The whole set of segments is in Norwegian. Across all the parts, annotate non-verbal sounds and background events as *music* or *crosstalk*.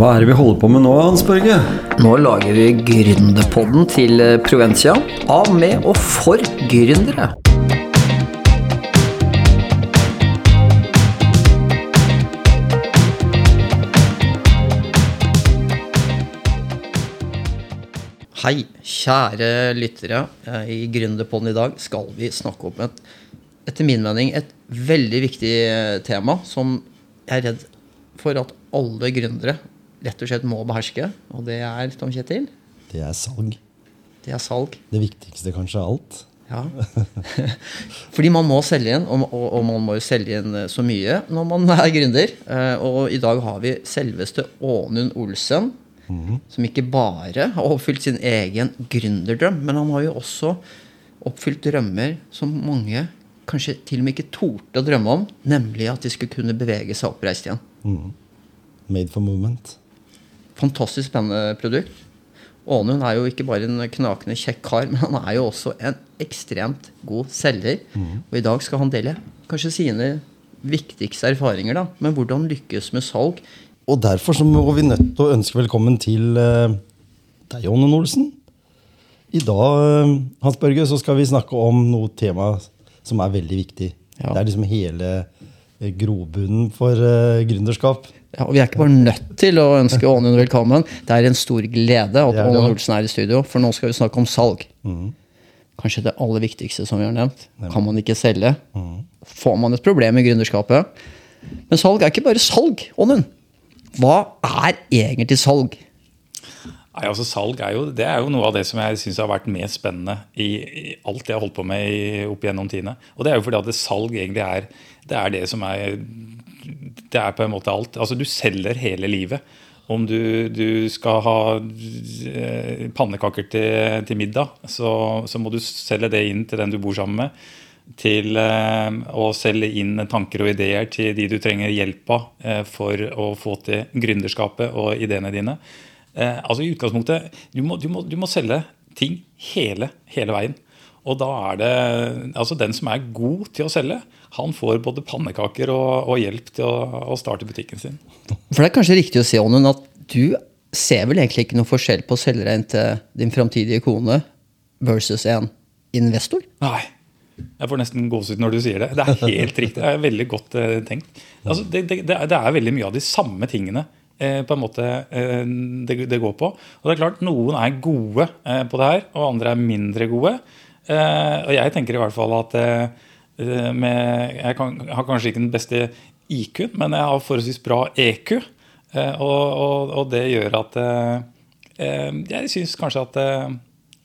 Hva er det vi holder på med nå, Hans Børge? Nå lager vi Gründerpodden til eh, Provencia av, med og for gründere. Hei, kjære lyttere. Eh, I Gründerpodden i dag skal vi snakke om et, etter min mening, et veldig viktig eh, tema som jeg er redd for at alle gründere rett og slett må beherske. Og det er, Tom Kjetil, Det er salg. det er salg. Det viktigste kanskje av alt. Ja. *laughs* Fordi man må selge inn, og, man må jo selge inn eh, så mye når man *laughs* er gründer. Eh, Og i dag har vi selveste Ånund Olsen, som ikke bare har oppfylt sin egen gründerdrøm, men han har jo også oppfylt drømmer som mange kanskje til og med ikke torde å drømme om, nemlig at de skulle kunne bevege seg oppreist igjen. Made for movement. Fantastisk spennende produkt. Ånund er jo ikke bare en knakende kjekk kar, men han er jo også en ekstremt god selger. Og i dag skal han dele kanskje sine viktigste erfaringer da, med hvordan lykkes med salg. Og derfor så må vi nødt til å ønske velkommen til eh, deg, Åne Olsen. I dag eh, Hans Børge, så skal vi snakke om noe tema som er veldig viktig. Ja. Det er liksom hele grobunnen for uh, gründerskap. Ja, og Vi er ikke bare nødt til å ønske *laughs* Ånund velkommen. Det er en stor glede at Ånund. Olsen er i studio, for nå skal vi snakke om salg. Kanskje det aller viktigste som vi har nevnt. Kan man ikke selge, får man et problem i gründerskapet. Men salg er ikke bare salg, Ånund. Hva er egentlig salg? Nei, altså Salg er jo, det er jo noe av det som jeg syns har vært mest spennende i, i alt jeg har holdt på med i, opp igjennom tidene. Og det er jo fordi at salg egentlig er det er det som er Det er på en måte alt. Altså Du selger hele livet. Om du, du skal ha eh, pannekaker til, til middag, så, så må du selge det inn til den du bor sammen med. Til eh, å selge inn tanker og ideer til de du trenger hjelp av eh, for å få til gründerskapet og ideene dine. Altså i utgangspunktet, du må, du, må, du må selge ting hele, hele veien. Og da er det altså den som er god til å selge, han får både pannekaker og, og hjelp til å, å starte butikken sin. For det er kanskje riktig å si, Ånden, at du ser vel egentlig ikke noe forskjell på å selge inn til din framtidige kone versus en investor? Nei. Jeg får nesten gåsehud når du sier det. Det er helt riktig. Det er veldig godt eh, tenkt. Altså, det, det, det, er, det er veldig mye av de samme tingene eh, på en måte eh, det, det går på. Og det er klart, Noen er gode eh, på det her, og andre er mindre gode. Eh, og jeg tenker i hvert fall at eh, med, Jeg kan, har kanskje ikke den beste IQ-en, men jeg har forholdsvis bra EQ. Eh, og, og, og det gjør at eh, eh, Jeg syns kanskje at eh,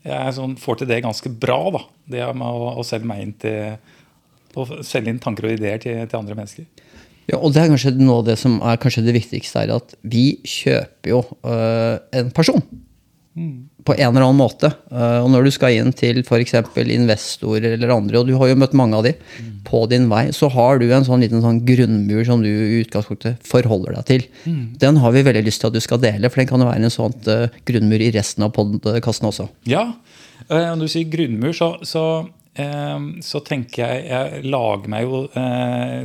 jeg sånn, får til det ganske bra. da, Det med å, å selge meg inn til å selge inn tanker og ideer til, til andre mennesker. Ja, og det er kanskje noe av det som er kanskje det viktigste, er at vi kjøper jo øh, en person. På en eller annen måte. Eh, og når du skal inn til f.eks. investorer eller andre, og du har jo møtt mange av de på din vei, så har du en sånn liten sånn grunnmur som du i utgangspunktet forholder deg til. Den har vi veldig lyst til at du skal dele, for den kan jo være en sånn grunnmur i resten av podkasten også. Ja, eh, når du sier grunnmur, så, så, så tenker jeg Jeg lager meg jo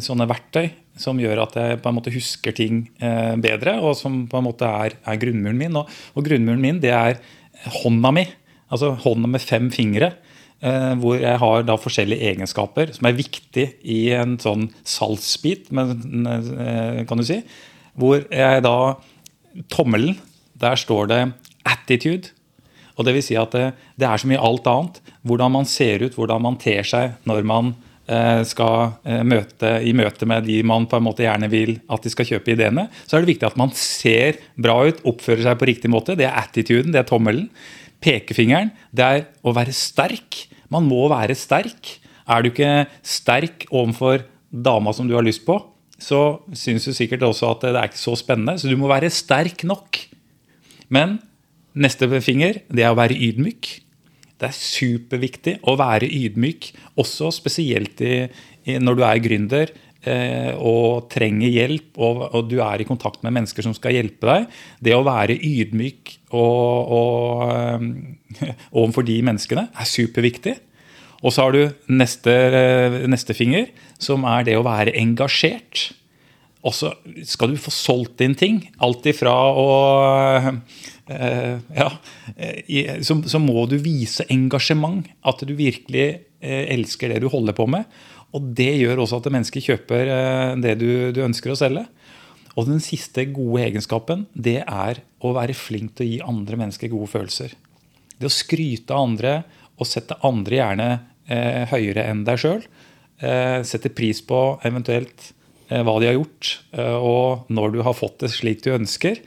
sånne verktøy som gjør at jeg på en måte husker ting bedre, og som på en måte er, er grunnmuren min. Og, og grunnmuren min, det er hånda mi. Altså hånda med fem fingre. Eh, hvor jeg har da forskjellige egenskaper som er viktig i en sånn salgsbit, eh, kan du si. Hvor jeg da Tommelen, der står det 'attitude'. Og det vil si at det, det er så mye alt annet. Hvordan man ser ut, hvordan man ter seg når man eh, skal eh, møte i møte med de man på en måte gjerne vil at de skal kjøpe ideene, så er det viktig at man ser bra ut, oppfører seg på riktig måte. Det er attituden, det er tommelen. Pekefingeren, det er å være sterk. Man må være sterk. Er du ikke sterk overfor dama som du har lyst på, så syns du sikkert også at det er ikke så spennende. Så du må være sterk nok. Men neste finger, det er å være ydmyk. Det er superviktig å være ydmyk, også spesielt i, i, når du er gründer eh, og trenger hjelp, og, og du er i kontakt med mennesker som skal hjelpe deg. Det å være ydmyk *laughs* overfor de menneskene er superviktig. Og så har du neste, neste finger, som er det å være engasjert. Og så skal du få solgt inn ting. Alt ifra å Ja, eh, så, så, må du vise engasjement. At du virkelig eh, elsker det du holder på med. Og det gjør også at mennesker kjøper eh, det du, du, ønsker å selge. Og den siste gode egenskapen, det er å være flink til å gi andre mennesker gode følelser. Det å skryte av andre og sette andre gjerne eh, høyere enn deg sjøl. Eh, sette pris på eventuelt Eh, hva de har gjort, eh, og når du har fått det slik du ønsker.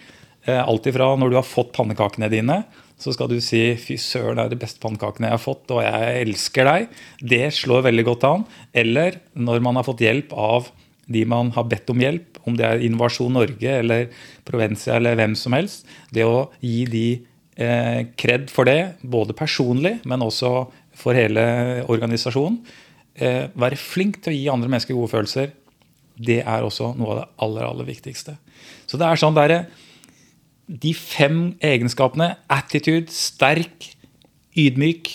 Eh, alt ifra når du har fått pannekakene dine, så skal du si 'fy søren, det er de beste pannekakene jeg har fått', og 'jeg elsker deg'. Det slår veldig godt an. Eller når man har fått hjelp av de man har bedt om hjelp, om det er Innovasjon Norge eller Provencia eller hvem som helst. Det å gi de eh, kred for det, både personlig, men også for hele organisasjonen. Eh, være flink til å gi andre mennesker gode følelser det er også noe av det aller, aller viktigste. Så det er sånn der, De fem egenskapene attitude, sterk, ydmyk,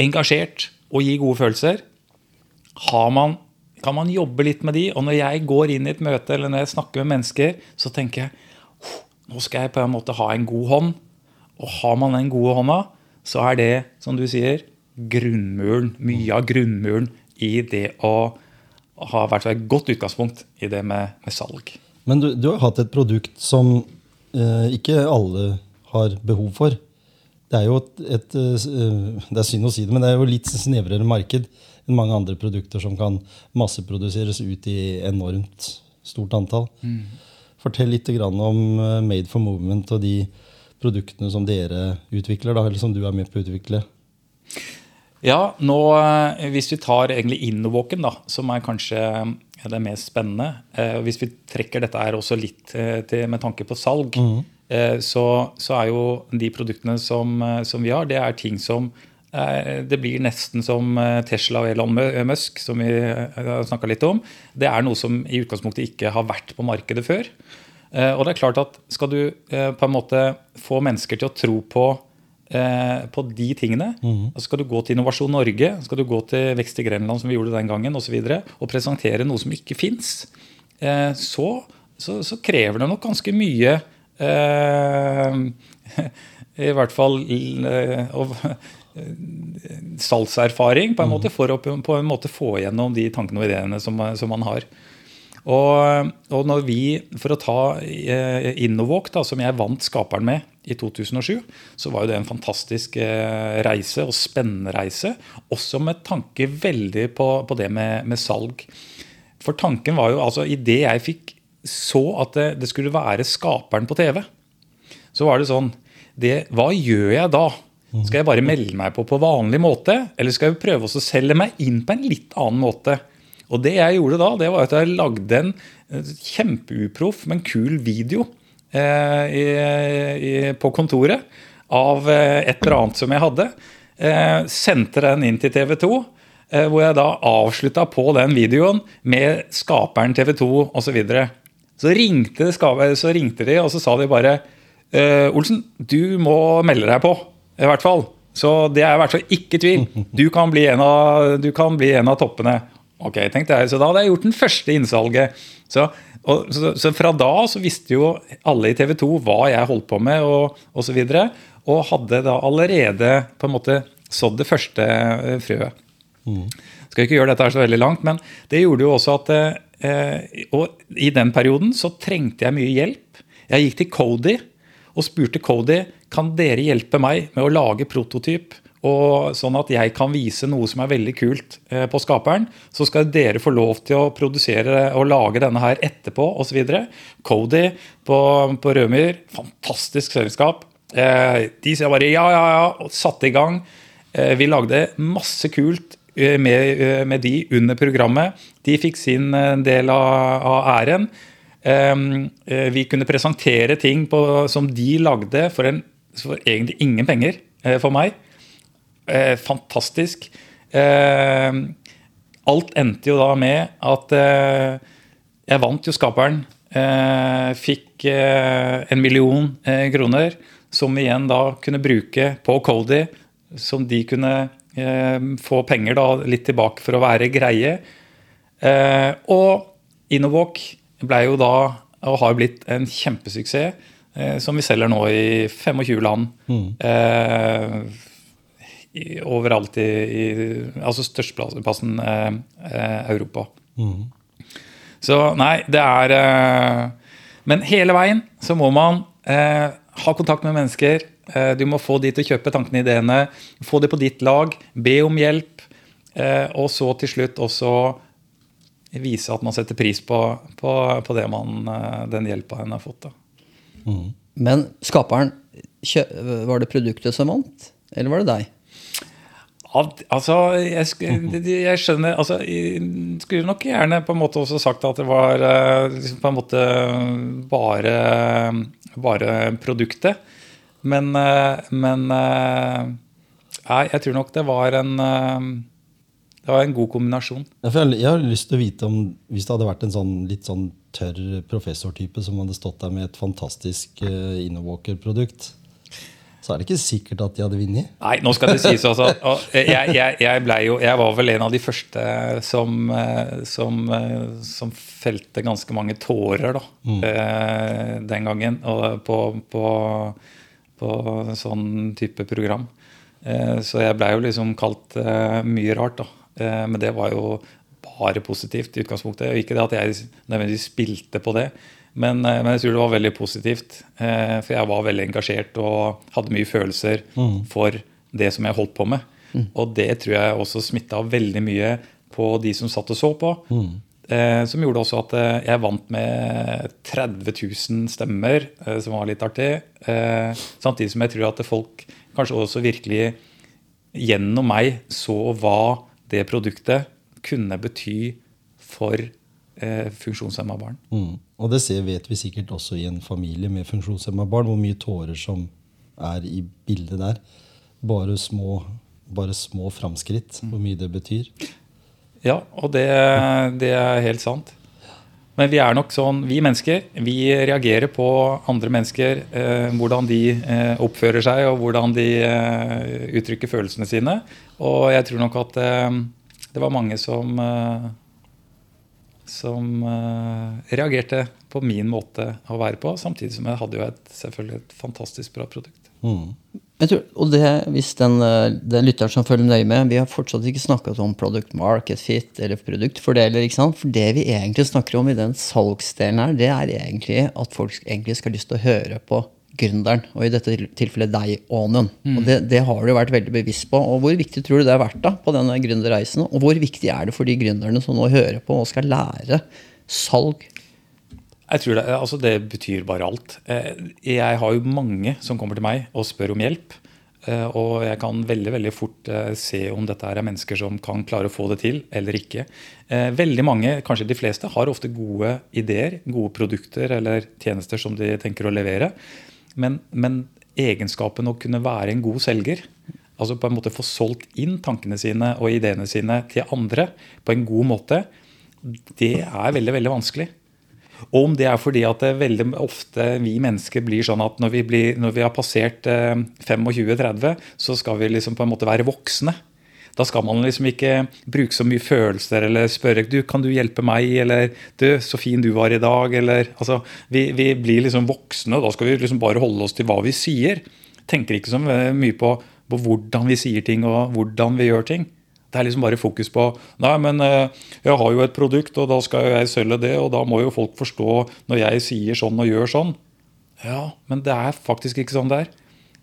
engasjert og gi gode følelser man, kan man jobbe litt med de. Og når jeg går inn i et møte eller når jeg snakker med mennesker, så tenker jeg nå skal jeg på en måte ha en god hånd. Og har man den gode hånda, så er det, som du sier, grunnmuren. Mye av grunnmuren i det å ha vært et godt utgangspunkt i det med, med salg. Men du, du, har hatt et produkt som ikke alle har behov for. Det er jo et, et, eh, det er synd å si det, men det er jo litt snevrere marked enn mange andre produkter som kan masseproduseres ut i enormt stort antall. Mm. Fortell litt om eh, Made for Movement og de produktene som dere utvikler, da, eller som du er med på å utvikle. Ja, nå, eh, Hvis vi tar egentlig Innovåken, da, som er kanskje det er mest spennende eh, Hvis vi trekker dette her også litt eh, til, med tanke på salg, mm. eh, så, så, er jo de produktene som, som, vi har, det er ting som eh, det blir nesten som Tesla og Elon Musk, som vi snakka litt om. Det er noe som i utgangspunktet ikke har vært på markedet før. Og det er klart at Skal du på en måte få mennesker til å tro på eh, på de tingene. Mm. Altså skal du gå til Innovasjon Norge, skal du gå til Vekst i Grenland, som vi gjorde den gangen, osv., og, så videre, og presentere noe som ikke fins, eh, så, så, så, krever det nok ganske mye eh, *laughs* I hvert fall eh, salgserfaring på en måte, for å på en måte få gjennom de tankene og ideene som, som man har. Og, og, når vi, For å ta eh, Innovåk, som jeg vant Skaperen med i 2007, så var jo det en fantastisk eh, reise og spennende reise. Også med tanke veldig på, på det med, med, salg. For tanken var jo altså Idet jeg fikk så at det, det, skulle være Skaperen på TV, så var det sånn det, Hva gjør jeg da? Skal jeg bare melde meg på på vanlig måte, eller skal jeg prøve å selge meg inn på en litt annen måte? Og det jeg gjorde da, det var at jeg lagde en kjempeuproff, men kul video eh, i, i, på kontoret av eh, et eller annet som jeg hadde. Eh, sendte den inn til TV 2. Eh, hvor jeg da avslutta på den videoen med skaperen TV 2 osv. Så, videre. så, ringte, så ringte de, og så sa de bare eh, Olsen, du må melde deg på. I hvert fall. Så det er i hvert fall ikke tvil. Du kan bli en av, bli en av toppene. Ok, tenkte jeg. Så da hadde jeg gjort den første innsalget. Så, og, så, så, fra da så visste jo alle i TV 2 hva jeg holdt på med, og osv. Og, så og hadde da allerede på en måte sådd det første eh, frøet. Mm. Skal ikke gjøre dette her så veldig langt, men det gjorde jo også at eh, Og i den perioden så trengte jeg mye hjelp. Jeg gikk til Cody og spurte Cody kan dere hjelpe meg med å lage prototyp og sånn at jeg kan vise noe som er veldig kult eh, på skaperen, så skal dere få lov til å produsere og lage denne her etterpå osv. Cody på, på Rødmyr, fantastisk selskap. Eh, de sier bare ja, ja, ja, og satte i gang. Eh, vi lagde masse kult med, med, de under programmet. De fikk sin del av, av æren. Vi kunne presentere ting på, som de lagde for, en, for egentlig ingen penger for meg. Eh, fantastisk. Eh, alt endte jo da med at eh, jeg vant jo Skaperen. Eh, fikk eh, en million eh, kroner, som igjen da kunne bruke på Cody. Som de kunne få penger da litt tilbake for å være greie. og Innovåk ble jo da, og har blitt, en kjempesuksess. Som vi selger nå i 25 land. Eh, i, overalt i, i Altså størsteplassen eh, eh, Europa. Så nei, det er eh, Men hele veien så må man eh, ha kontakt med mennesker. Eh, du må få de til å kjøpe tankene og ideene. Få de på ditt lag. Be om hjelp. eh, og så til slutt også vise at man setter pris på, på, på det man, den hjelpa en har fått. Da. Men skaperen, var det produktet som vant, eller var det deg? Al- Altså, jeg, jeg skjønner altså, Jeg skulle nok gjerne på en måte også sagt at det var eh, liksom på en måte bare, bare produktet. Men, eh, men eh, Nei, jeg tror nok det var en eh, Det var en god kombinasjon. Ja, Jeg jeg har lyst til å vite om hvis det hadde vært en sånn litt sånn tørr professortype som hadde stått der med et fantastisk uh, Innowalker-produkt, så er det ikke sikkert at de hadde vunnet. Nei, nå skal det sies altså. Jeg, jeg, jeg, jo, jeg var vel en av de første som, eh, som, eh, som felte ganske mange tårer da, mm. den gangen og på, på, på sånn type program. Eh, Så jeg blei jo liksom kalt eh, mye rart, da. Eh, Men det var jo bare positivt i utgangspunktet. Ikke det at jeg nødvendigvis spilte på det, men, eh, men jeg tror det var veldig positivt. eh, For jeg var veldig engasjert og hadde mye følelser for det som jeg holdt på med. Og det tror jeg også smitta veldig mye på de som satt og så på. Eh, som gjorde også at eh, jeg vant med 30 000 stemmer, eh, som var litt artig. Eh, samtidig som jeg tror at folk kanskje også virkelig gjennom meg så hva det produktet kunne bety for funksjonshemma barn. Mm. Og det ser, vet vi sikkert også i en familie med funksjonshemma barn, hvor mye tårer som er i bildet der. Bare små, bare små framskritt, hvor mye det betyr. Ja, og det, det er helt sant. Men vi er nok sånn, vi mennesker vi reagerer på andre mennesker, eh, hvordan de eh, oppfører seg og hvordan de eh, uttrykker følelsene sine. Og jeg tror nok at eh, det var mange som eh, som uh, reagerte på min måte å være på, samtidig som jeg hadde jo et, selvfølgelig et fantastisk bra produkt. Mm. Tror, og det, hvis den, eh, den lytteren som følger nøye med, vi har fortsatt ikke snakket om product market fit eller produktfordeler. ikke sant? For det vi egentlig snakker om i den salgsdelen her, det er egentlig at folk egentlig skal ha lyst til å høre på gründeren, og i dette tilfellet deg, Ånund. Og det, det har du vært veldig bevisst på. Og hvor viktig tror du det har vært da på denne gründerreisen? Og hvor viktig er det for de gründerne som nå hører på og skal lære salg? Jeg tror det, altså det betyr bare alt. Eh, Jeg har jo mange som kommer til meg og spør om hjelp. Eh, Og jeg kan veldig veldig fort eh, se om dette er mennesker som kan klare å få det til eller ikke. Veldig mange, kanskje de fleste, har ofte gode ideer, gode produkter eller tjenester som de tenker å levere. Men, men egenskapen å kunne være en god selger, altså på en måte få solgt inn tankene sine og ideene sine til andre på en god måte, det er veldig, veldig vanskelig. Og om det er fordi at det veldig ofte vi mennesker blir sånn at når vi, blir, når vi har passert eh, 25-30, så skal vi liksom på en måte være voksne. Da skal man liksom ikke bruke så mye følelser eller spørre du, kan du hjelpe meg, eller du, så fin du var i dag, eller altså, vi, vi blir liksom voksne, og da skal vi liksom bare holde oss til hva vi sier. Tenker ikke så mye på, på hvordan vi sier ting og hvordan vi gjør ting. Det er liksom bare fokus på Nei, men eh, jeg har jo et produkt, og da skal jeg selge det, og da må jo folk forstå når jeg sier sånn og gjør sånn. Ja, men det er faktisk ikke sånn det er.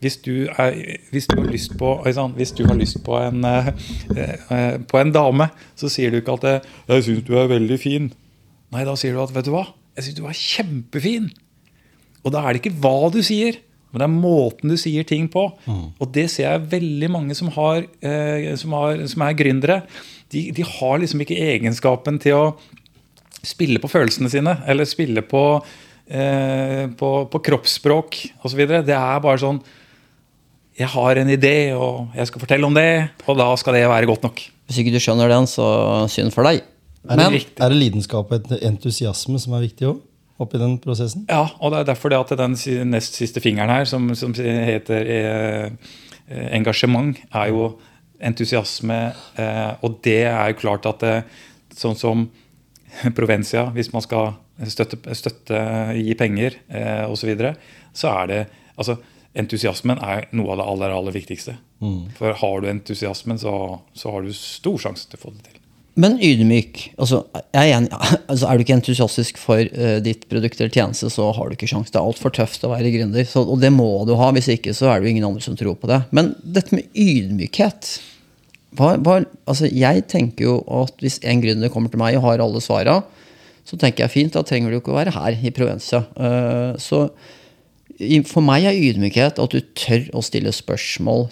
Hvis du, er, hvis du, har, lyst på, sånn, hvis du har lyst på en, eh, eh, på en dame, så sier du ikke at 'jeg syns du er veldig fin'. Nei, da sier du at 'vet du hva, jeg syns du er kjempefin'. Og da er det ikke hva du sier, men det er måten du sier ting på. Og det ser jeg veldig mange som, har, eh, som, har, som er gründere. De, de har liksom ikke egenskapen til å spille på følelsene sine, eller spille på, eh, på, på kroppsspråk osv. Det er bare sånn Jeg har en idé, og jeg skal fortelle om det, og da skal det være godt nok. Hvis ikke du skjønner den, så synd for deg. Er, Men det, er det lidenskap og entusiasme som er viktig òg? Oppi den prosessen? Ja, og det er derfor det at den nest siste fingeren her, som, som heter eh, eh, engasjement, er jo entusiasme. Eh, og det er jo klart at det, sånn som Provencia, hvis man skal støtte, støtte gi penger eh, osv., så, videre, så er det altså, Entusiasmen er noe av det aller, aller viktigste. For har du entusiasmen, så, så har du stor sjanse til å få det til. Men ydmyk. Altså, er, enig, altså, er du ikke entusiastisk for uh, ditt produkt eller tjeneste, så har du ikke sjanse. Det er altfor tøft å være gründer. Så, og det må du ha. Hvis ikke så er det jo ingen andre som tror på det. Men dette med ydmykhet hva, hva, altså, Jeg tenker jo at hvis en gründer kommer til meg og har alle svara, så tenker jeg fint, da trenger du ikke å være her i Provencia. Uh, så for meg er ydmykhet at du tør å stille spørsmål,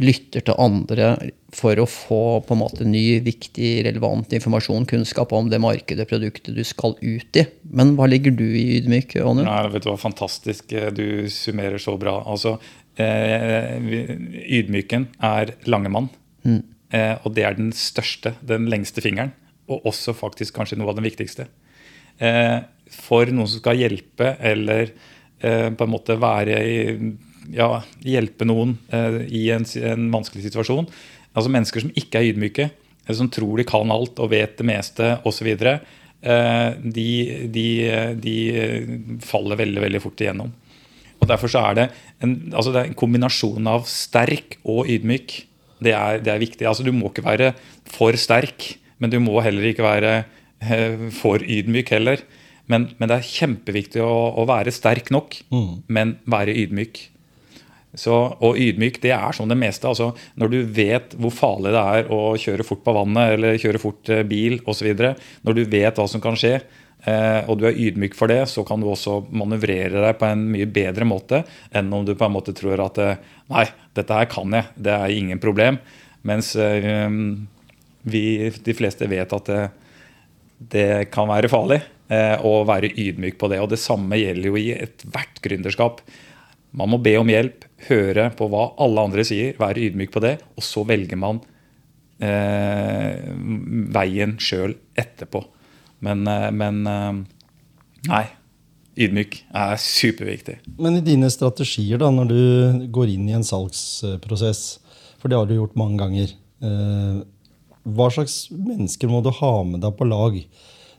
lytter til andre for å få på en måte ny, viktig, relevant informasjon, kunnskap om det markedet, produktet du skal ut i. Men hva ligger du i ydmyk, Åne? Vet du hva, Fantastisk. Du summerer så bra. Altså, eh, ydmyken er Langemann. Mm. Eh, og det er den største, den lengste fingeren. Og også faktisk kanskje noe av den viktigste. Eh, for noen som skal hjelpe eller Eh, på en måte være ja, hjelpe noen eh, i en, en, vanskelig situasjon. Altså Mennesker som ikke er ydmyke, som tror de kan alt og vet det meste osv. Eh, de, de, de faller veldig veldig fort igjennom. Og Derfor så er det en, altså det er en kombinasjon av sterk og ydmyk. Det er, det er viktig. Altså Du må ikke være for sterk, men du må heller ikke være for ydmyk heller. Men, men det er kjempeviktig å, å være sterk nok, mm. men være ydmyk. Så, og ydmyk, det er som det meste. altså Når du vet hvor farlig det er å kjøre fort på vannet eller kjøre fort eh, bil osv., når du vet hva som kan skje, eh, og du er ydmyk for det, så kan du også manøvrere deg på en mye bedre måte enn om du på en måte tror at eh, nei, dette her kan jeg, det er ingen problem. Mens vi, de fleste vet at det, kan være farlig. å være ydmyk på det. Og det samme gjelder jo i ethvert gründerskap. Man må be om hjelp, høre på hva alle andre sier, være ydmyk på det, og så velger man eh, veien sjøl etterpå. Men, eh, men eh, nei. Ydmyk er superviktig. Men i dine strategier, da, når du går inn i en salgsprosess, for det har du gjort mange ganger, eh, hva slags mennesker må du ha med deg på lag?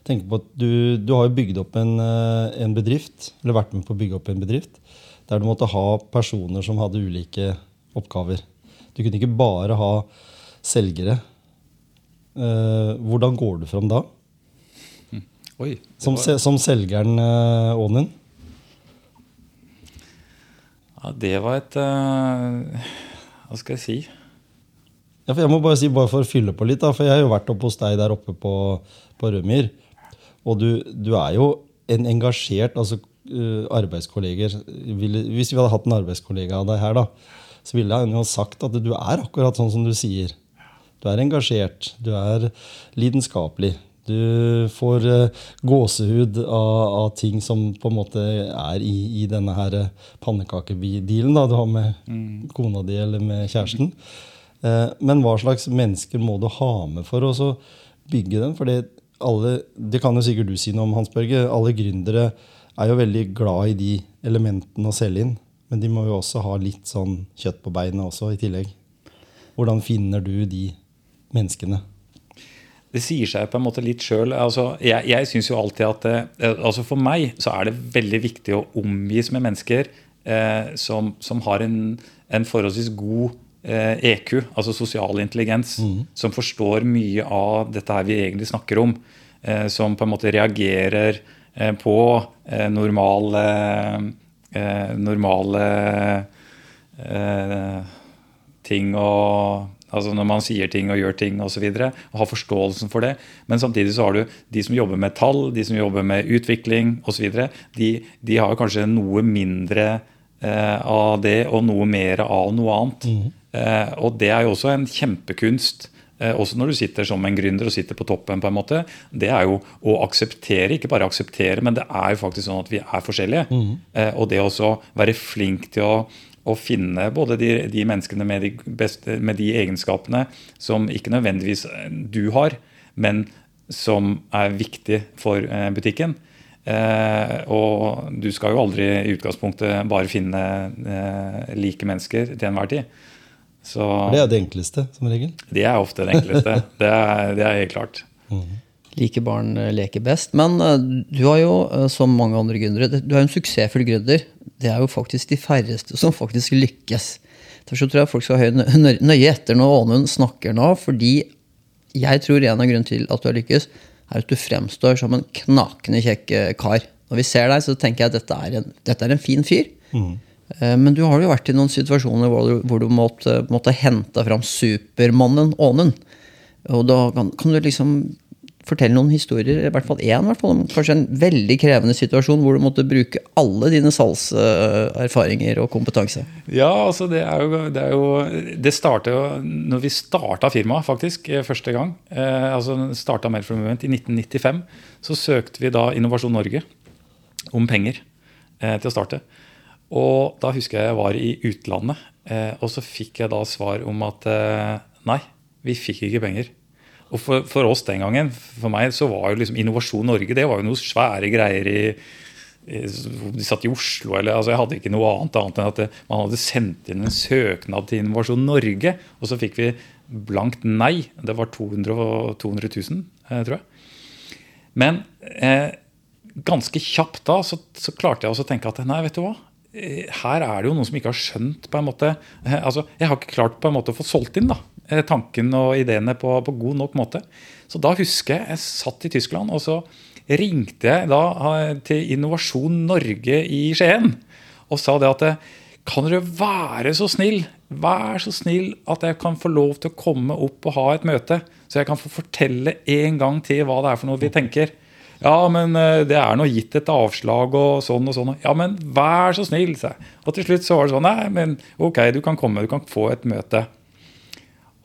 Tenk på at du, du har jo bygd opp en, eh, en, bedrift, eller vært med på å bygge opp en bedrift, der du måtte ha personer som hadde ulike oppgaver. Du kunne ikke bare ha selgere. Eh, hvordan går du fram da? Oi, som, var... som, selgeren uh, Ånen? Ja, det var et uh, Hva skal jeg si? Ja, jeg må bare si, bare for å fylle på litt, da, for jeg har jo vært oppe hos deg der oppe på, på Rømyr. Og du, du er jo en engasjert altså, uh, arbeidskolleger Hvis vi hadde hatt en arbeidskollega av deg her, da, så ville han jo sagt at du er akkurat sånn som du sier. Du er engasjert, du er lidenskapelig. Du får uh, gåsehud av, av, ting som på en måte er i, i denne her pannekakedealen du har med mm. kona di eller med kjæresten. Uh, men hva slags mennesker må du ha med for å bygge den? For det, kan jo sikkert du si noe om, Hans Børge. Alle gründere er jo veldig glad i de elementene å selge inn. Men de må jo også ha litt sånn kjøtt på beinet også i tillegg. Hvordan finner du de menneskene? Det sier seg på en måte litt sjøl. Altså, jeg jeg syns jo alltid at det, altså For meg så er det veldig viktig å omgis med mennesker eh, som, som, har en, en forholdsvis god EQ, eh, e altså sosial intelligens, mm. som forstår mye av dette her vi egentlig snakker om. Eh, som på en måte reagerer eh, på normale normale ting og Altså når man sier ting og gjør ting osv. Og, og har forståelsen for det. Men samtidig så har du de som jobber med tall, de som jobber med utvikling osv. De, de har kanskje noe mindre eh, av det og noe mer av noe annet. Mm. Eh, og det er jo også en kjempekunst. Eh, også når du sitter som en gründer og sitter på toppen. på en måte, Det er jo å akseptere, ikke bare akseptere, men det er jo faktisk sånn at vi er forskjellige. Mm. Og det å være flink til å, å finne både de, de menneskene med de, beste, med de, egenskapene som ikke nødvendigvis du har, men som er viktig for butikken. Eh, og du skal jo aldri i utgangspunktet bare finne eh, like mennesker til enhver tid. Så, det er det enkleste, som regel? Det er ofte det enkleste. *laughs* det, er, det er helt klart. Mm. Like barn eh, leker best. Men eh, du har jo, eh, som mange andre gründere, du er en suksessfull gründer. Det er jo faktisk de færreste som faktisk lykkes. Derfor tror jeg folk skal høre nøye etter når Ånund snakker nå, fordi jeg tror en av grunnene til at du har lykkes, er at du fremstår som en knakende kjekk kar. Når vi ser deg, så tenker jeg at dette er en, dette er en fin fyr. Mm. Men du har jo vært i noen situasjoner hvor du, hvor du måtte, måtte hente fram supermannen Ånen. Og da kan, du liksom fortelle noen historier, i hvert fall én, om kanskje en veldig krevende situasjon hvor du måtte bruke alle dine salgserfaringer og kompetanse? Ja, altså det er jo Det, det starta jo når vi starta firmaet, faktisk, eh, første gang. Eh, altså starta Mail for Moment i 1995. Så søkte vi da Innovasjon Norge om penger eh, til å starte. Og da husker jeg jeg var i utlandet, eh, og så fikk jeg da svar om at eh, nei, vi fikk ikke penger. Og for, for, oss den gangen, for meg, så var jo liksom Innovasjon Norge det var jo noen svære greier i, De satt i Oslo, eller altså Jeg hadde ikke noe annet, annet enn at det, man hadde sendt inn en søknad til Innovasjon Norge, og så fikk vi blankt nei. Det var 200, 200 000, tror jeg. Men eh, ganske kjapt da så, så klarte jeg også å tenke at nei, vet du hva eh, her er det jo noen som ikke har skjønt på en måte eh, altså Jeg har ikke klart på en måte å få solgt inn da Eh, tanken og ideene på, på, god nok måte. Så da husker jeg jeg satt i Tyskland, og så ringte jeg da eh, til Innovasjon Norge i Skien og sa det at eh, kan dere være så snill, vær så snill at jeg kan få lov til å komme opp og ha et møte, så jeg kan få fortelle en gang til hva det er for noe vi tenker. Ja, men det er nå gitt et avslag og sånn og sånn. Ja, men vær så snill, sa jeg. Og til slutt så var det sånn, nei, men ok, du kan komme, du kan få et møte.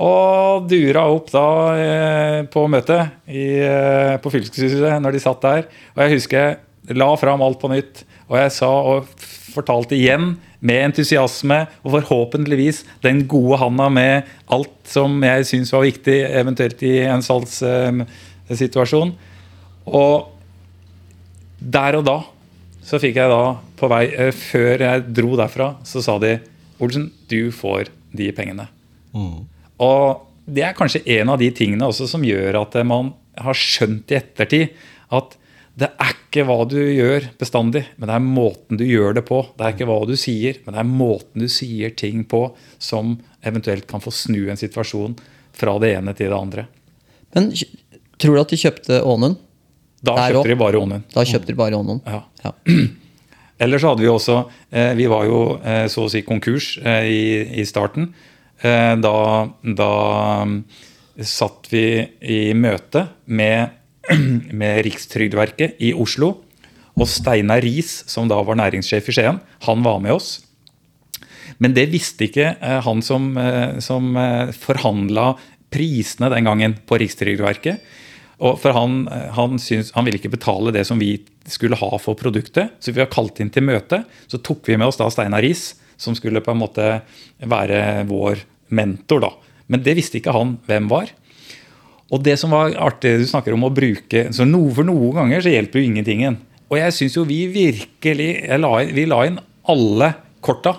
Og dura opp da eh, på møtet i, eh, på fylkeshuset når de satt der. Og jeg husker jeg la fram alt på nytt. Og jeg sa og fortalte igjen med entusiasme og forhåpentligvis den gode handa med alt som jeg syns var viktig, eventuelt i en salgssituasjon. Og der og da så fikk jeg da på vei eh, Før jeg dro derfra, så sa de Olsen, du får de pengene. Mm. Og det er kanskje en av de tingene også som gjør at man har skjønt i ettertid at det er ikke hva du gjør bestandig, men det er måten du gjør det på. Det er ikke hva du sier, men det er måten du sier ting på som eventuelt kan få snu en situasjon fra det ene til det andre. Men tror du at de kjøpte Ånund? Da kjøpte de bare Ånund. Da kjøpte de bare Ånund. Ja. ja. *clears throat* Ellers hadde vi også eh, Vi var jo eh, så å si konkurs eh, i, i starten. Da, da satt vi i møte med, *clears throat* med Rikstrygdeverket i Oslo. Og Steinar Riis, som da var næringssjef i Skien, han var med oss. Men det visste ikke han som, som forhandla prisene den gangen på Rikstrygdeverket. Og for han, han, syns, han, ville ikke betale det som vi skulle ha for produktet, så vi har kalt inn til møte. Så tok vi med oss da Steinar Riis, som skulle på en måte være vår mentor. da. Men det visste ikke han hvem var. Og det som var artig, du snakker om å bruke så no, For noen ganger så hjelper jo ingentingen. Og jeg syns jo vi virkelig la vi la inn alle korta.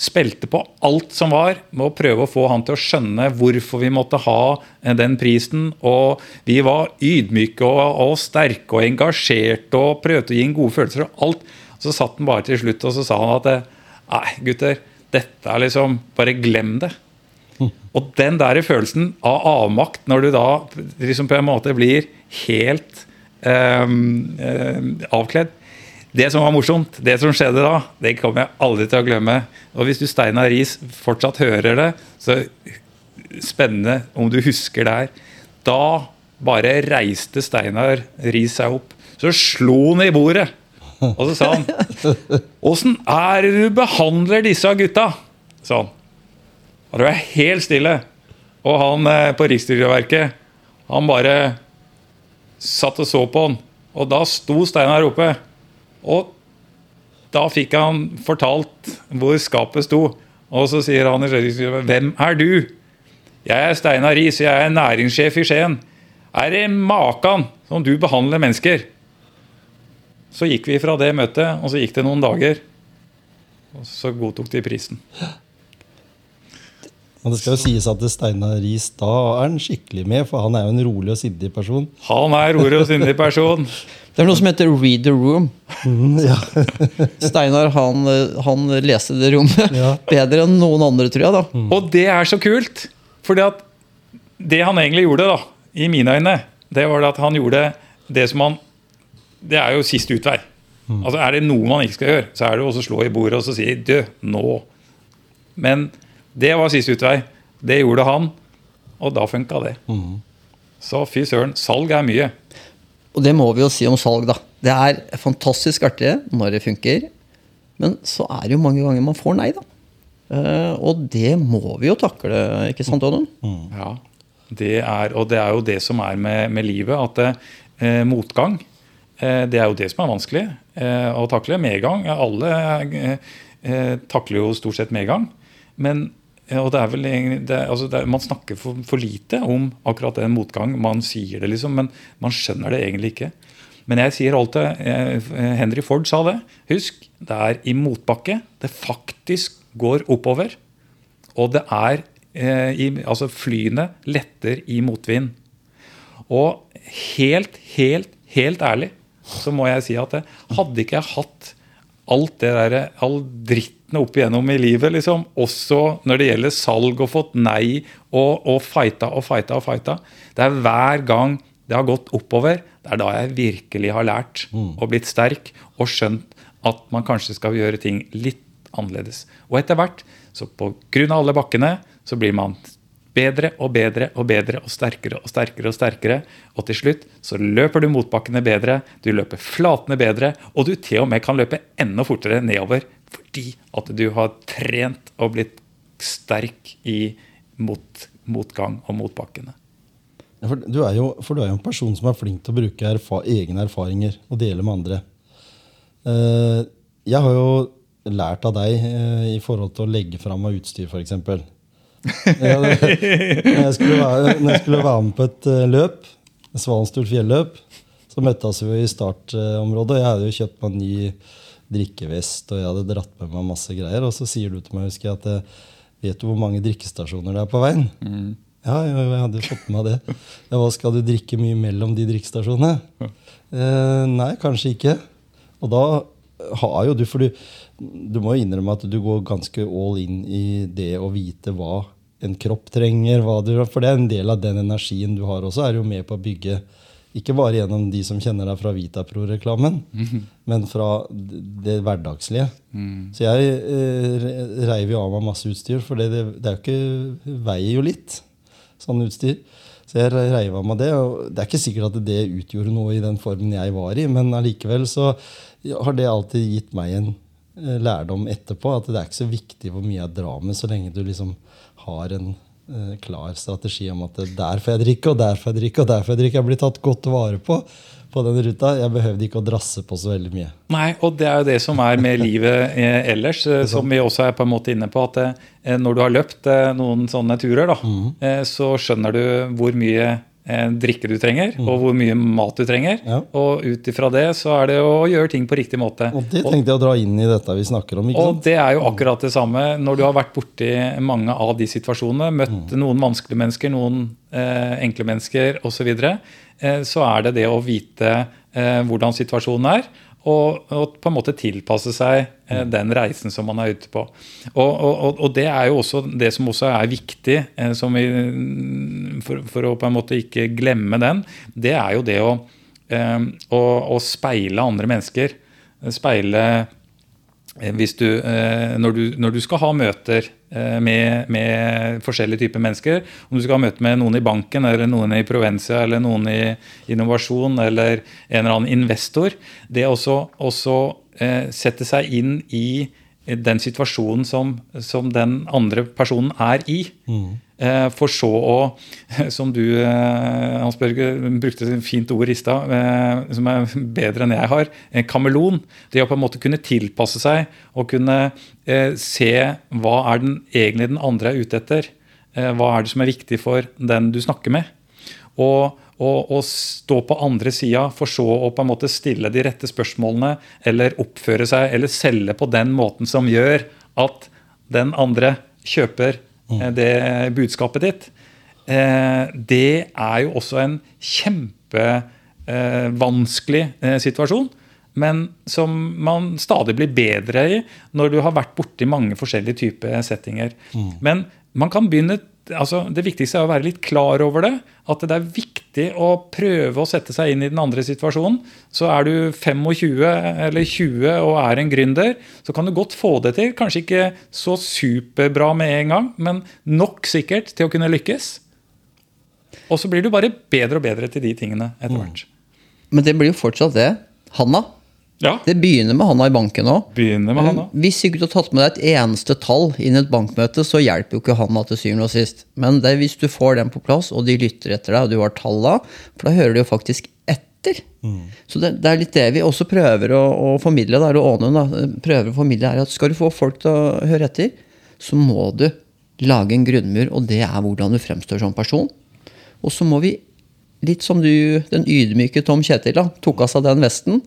Spilte på alt som var, med å prøve å få han til å skjønne hvorfor vi måtte ha den prisen. Og vi var ydmyke og, og sterke og engasjerte og prøvde å gi ham gode følelser og alt. Så satt han bare til slutt og så sa han at Nei, gutter, dette er liksom Bare glem det. *laughs* Og den der følelsen av avmakt når du da liksom på en måte blir helt um, avkledd Det som var morsomt, det som skjedde da, det kommer jeg aldri til å glemme. Og hvis du Steinar Riis fortsatt hører det, så spennende om du husker det her. Da bare reiste Steinar Riis seg opp. Så slo han i bordet. Og så sa han Åssen er det du behandler disse gutta? han. Og det var helt stille. Og han eh, på Rikstrygdeverket, han bare satt og så på han. Og da sto Steinar oppe. Og da fikk han fortalt hvor skapet sto. Og så sier han i Rikstrygdeverket, 'Hvem er du?' 'Jeg er Steinar Riis, jeg er næringssjef i Skien.' 'Er det makan som du behandler mennesker?' Så gikk vi fra det møtet, og så gikk det noen dager. Og så godtok de prisen. Men det skal jo sies at Steinar Riis da er han skikkelig med, for han er jo en rolig og sindig person. Han er rolig og sindig person. *laughs* Det er noe som heter read the room. Mm, ja. *laughs* Steinar han, han leste det rommet Ja. bedre enn noen andre, tror jeg. da. Og det er så kult! Fordi at det han egentlig gjorde, da, i mine øyne, det var at han gjorde det som han Det er jo siste utvei. Altså Er det noe man ikke skal gjøre, så er det å slå i bordet og så si 'dø, nå'. Men det var siste utvei. Det gjorde han, og da funka det. Så fy søren, salg er mye. Og det må vi jo si om salg, da. Det er fantastisk artig når det funker. Men så er det jo mange ganger man får nei, da. Eh, og det må vi jo takle, ikke sant, Oddun? Ja, det er, og det er jo det som er med, med livet, at eh, motgang eh, Det er jo det som er vanskelig eh, å takle. Medgang. Alle eh, eh, takler jo stort sett medgang. Men og det er vel det, altså det, Man snakker for, for lite om akkurat den motgang. Man sier det, liksom, men man skjønner det egentlig ikke. Men jeg sier alltid Henry Ford sa det. Husk, det er i motbakke det faktisk går oppover. Og det er eh, i, Altså, flyene letter i motvind. Og helt, helt, helt ærlig så må jeg si at hadde ikke jeg hatt alt det der, all dritten opp igjennom i livet, liksom, også når det gjelder salg og fått nei og, og fighta og fighta og fighta Det er hver gang det har gått oppover, det er da jeg virkelig har lært og blitt sterk og skjønt at man kanskje skal gjøre ting litt annerledes. Og etter hvert, så på grunn av alle bakkene, så blir man bedre og bedre og bedre og sterkere og sterkere. Og sterkere. Og til slutt så løper du motbakkene bedre, du løper flatene bedre, og du til og med kan løpe enda fortere nedover fordi at du har trent og blitt sterk i mot, motgang og motbakkene. Ja, For du, jo, for du er jo en person som er flink til å bruke erfa egne erfaringer og dele med andre. Uh, jeg har jo lært av deg uh, i forhold til å legge fram av utstyr, f.eks. Ja, det- når, jeg skulle være- jeg skulle være med på et eh, løp, Svanstul fjelløp, så møttes vi i startområdet. Jeg hadde jo kjøpt meg ny drikkevest og jeg hadde dratt med meg masse greier. Og så sier du til meg, husker jeg, at eh, vet du hvor mange drikkestasjoner det er på veien? Ja, jeg, jeg hadde fått med meg det. Ja, hva skal du drikke mye mellom de drikkestasjonene? Eh, nei, kanskje ikke. Og da har jo du For du, du må jo innrømme at du går ganske all in i det å vite hva en kropp trenger. Du, for det er en del av den energien du har også, er jo med på å bygge ikke bare gjennom de som kjenner deg fra Vitapro-reklamen, men fra det hverdagslige. Så jeg eh, reiv jo av meg masse utstyr, for det, det, det er jo ikke, veier jo litt sånn utstyr. Så jeg reiv av meg det. og Det er ikke sikkert at det utgjorde noe i den formen jeg var i, men allikevel så har det alltid gitt meg en eh, lærdom etterpå. At det er ikke så viktig hvor mye jeg drar med, så lenge du liksom har en eh, klar strategi om at der får jeg drikke, og der får jeg drikke, og der får jeg drikke. Jeg blir tatt godt vare på på den ruta. Jeg behøvde ikke å drasse på så veldig mye. Nei, og det er jo det som er med livet eh, ellers, eh, som vi også er på en måte inne på. At eh, når du har løpt noen sånne turer, da, mm. så skjønner du hvor mye drikke du trenger, og hvor mye mat du trenger. Ja. Og ut ifra det så er det å gjøre ting på riktig måte. Og det tenkte jeg å dra inn i dette vi snakker om. Og det er jo akkurat det samme når du har vært borti mange av de situasjonene, møtt noen vanskelige mennesker, noen eh, enkle mennesker osv., så, eh, så er det det å vite eh, hvordan situasjonen er. Og, og på en måte tilpasse seg eh, den reisen som man er ute på. Og, og, og- det er jo også det som også er viktig, eh, som vi, for, for å på en måte ikke glemme den, det er jo det å, eh, å, å speile andre mennesker. Speile Eh, Hvis du, når, du, når du skal ha møter med, med forskjellige typer mennesker, om du skal ha møte med noen i banken, eller noen i Provencia, eller noen i innovasjon, eller en eller annen investor, det også, også eh, sette seg inn i den situasjonen som, som den andre personen er i. Eh, For så å, *laughs* som du eh, Hans Børge brukte et fint ord i stad, eh, som er bedre enn jeg har, en kameleon. Det å på en måte kunne tilpasse seg og kunne eh, se hva er den egentlig den andre er ute etter. Eh, Hva er det som er viktig for den du snakker med? Og, og, stå på andre sida, for så å på en måte stille de rette spørsmålene, eller oppføre seg eller selge på den måten som gjør at den andre kjøper eh, det budskapet ditt, eh, det er jo også en kjempevanskelig eh, situasjon. Men som man stadig blir bedre i når du har vært borti mange forskjellige typer settinger. Men man kan begynne altså Det viktigste er å være litt klar over det. At det er viktig å prøve å sette seg inn i den andre situasjonen. Så er du 25 eller 20 og er en gründer, så kan du godt få det til. Kanskje ikke så superbra med en gang, men nok sikkert til å kunne lykkes. Og så blir du bare bedre og bedre til de tingene etter hvert. Men det blir jo fortsatt det. Hanna. Ja, Det begynner med handa i banken òg. Hvis du. Ikke du har tatt med deg et eneste tall inn i et bankmøte, så hjelper jo ikke handa til syvende og sist. Men det er hvis du får den på plass, og de lytter etter deg, og du har talla, for da hører de jo faktisk etter. Så det, det er litt det vi også prøver å, å formidle. Da, eller Ånund da, prøver å formidle er at Skal du få folk til å høre etter, så må du lage en grunnmur, og det er hvordan du fremstår som person. Og så må vi, litt som du, den ydmyke Tom Kjetil, da, tok av seg den vesten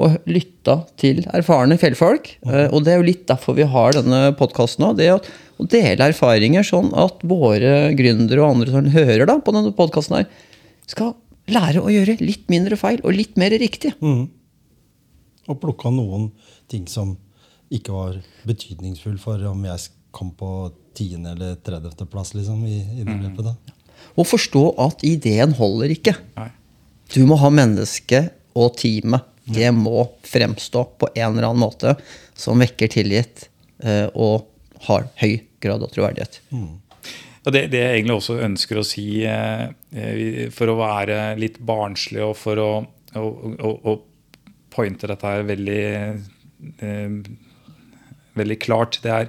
og lytta til erfarne fjellfolk. Eh, Og det er jo litt derfor vi har denne podkasten òg. Det å, dele erfaringer sånn at våre gründere og andre som hører da på denne podkasten skal lære å gjøre litt mindre feil og litt mer riktig. Og plukka noen ting som ikke var betydningsfull for om jeg kom på 10. eller 30. plass liksom, i, i det løpet. da. Og forstå at ideen holder ikke. Du må ha mennesket og teamet. Det må fremstå på en eller annen måte som vekker tillit eh, og har høy grad av troverdighet. Og det, det jeg egentlig også ønsker å si, eh, eh, for å være litt barnslig og for å, å, å, å pointe dette her veldig, veldig klart, det er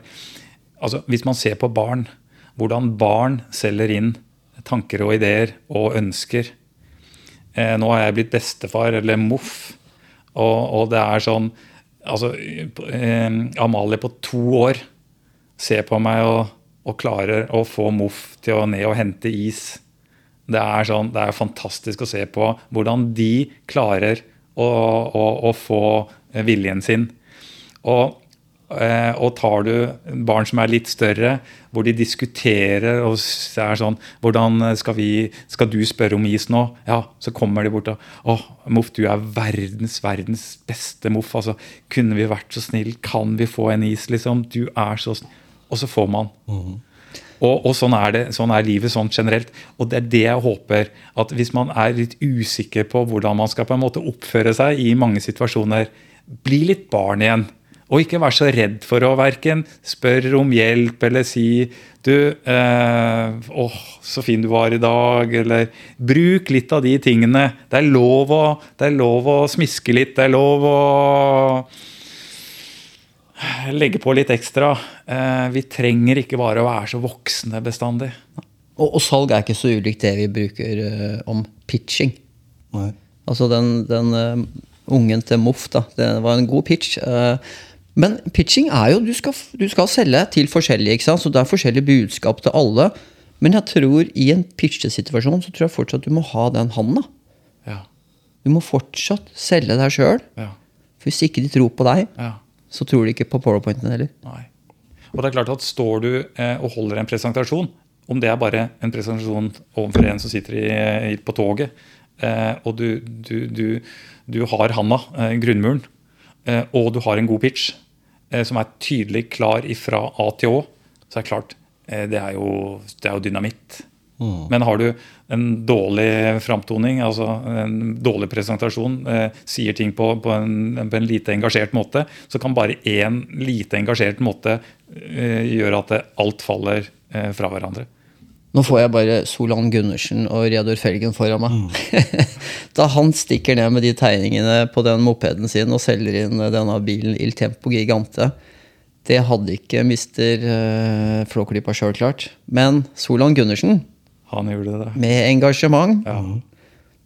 altså Hvis man ser på barn, hvordan barn selger inn tanker og ideer og ønsker eh, Nå har jeg blitt bestefar eller moff, og, og det er sånn altså, eh, Amalie på to år ser på meg og, og klarer å få Moff til å ned og hente is. Det er, sånn, det er fantastisk å se på hvordan de klarer å, å, å få viljen sin. Og, og tar du barn som er litt større, hvor de diskuterer og er sånn Hvordan skal vi Skal du spørre om is nå? Ja, så kommer de bort og Å, Moff, du er verdens, verdens beste Moff. Altså, kunne vi vært så snill? Kan vi få en is, liksom? Du er så snill. Og så får man. Og, og sånn, er det, sånn er livet sånn generelt. Og det er det jeg håper. At hvis man er litt usikker på hvordan man skal på en måte oppføre seg i mange situasjoner, bli litt barn igjen. Og ikke vær så redd for å verken spørre om hjelp eller si du, eh, åh, så fin du var i dag, eller bruk litt av de tingene. Det er lov å, det er lov å smiske litt, det er lov å legge på litt ekstra. Eh, vi trenger ikke bare å være så voksne bestandig. Og, og salg er ikke så ulikt det vi bruker uh, om pitching. Nei. Altså den, den uh, ungen til Moff, da. Det var en god pitch. eh, men pitching er jo Du skal, du skal selge til forskjellige, ikke sant? så det er forskjellige budskap til alle. Men jeg tror i en pitchesituasjon så tror jeg fortsatt du må ha den handa. Ja, Du må fortsatt selge deg sjøl. ja, For hvis ikke de tror på deg, ja. så tror de ikke på powerpointen heller. Nei. Og det er klart at Står du eh, og holder en presentasjon, om det er bare en presentasjon overfor en som sitter i, i, på toget, eh, og du, du, du, du har handa, eh, grunnmuren, eh, og du har en god pitch som er tydelig klar ifra A til Å, så er det klart eh, det, er jo, det er jo dynamitt. Men har du en dårlig framtoning, altså en dårlig presentasjon, eh, sier ting på, på, en, på en lite engasjert måte, så kan bare én lite engasjert måte eh, gjøre at alt faller eh, fra hverandre. Nå får jeg bare Solan Gundersen og Reodor Felgen foran meg. *laughs* da han stikker ned med de tegningene på den mopeden sin og selger inn denne bilen Il Tempo Gigante, det hadde ikke mister uh, Flåklypa sjøl klart. Men Solan Gundersen, Han gjorde det. med engasjement Ja.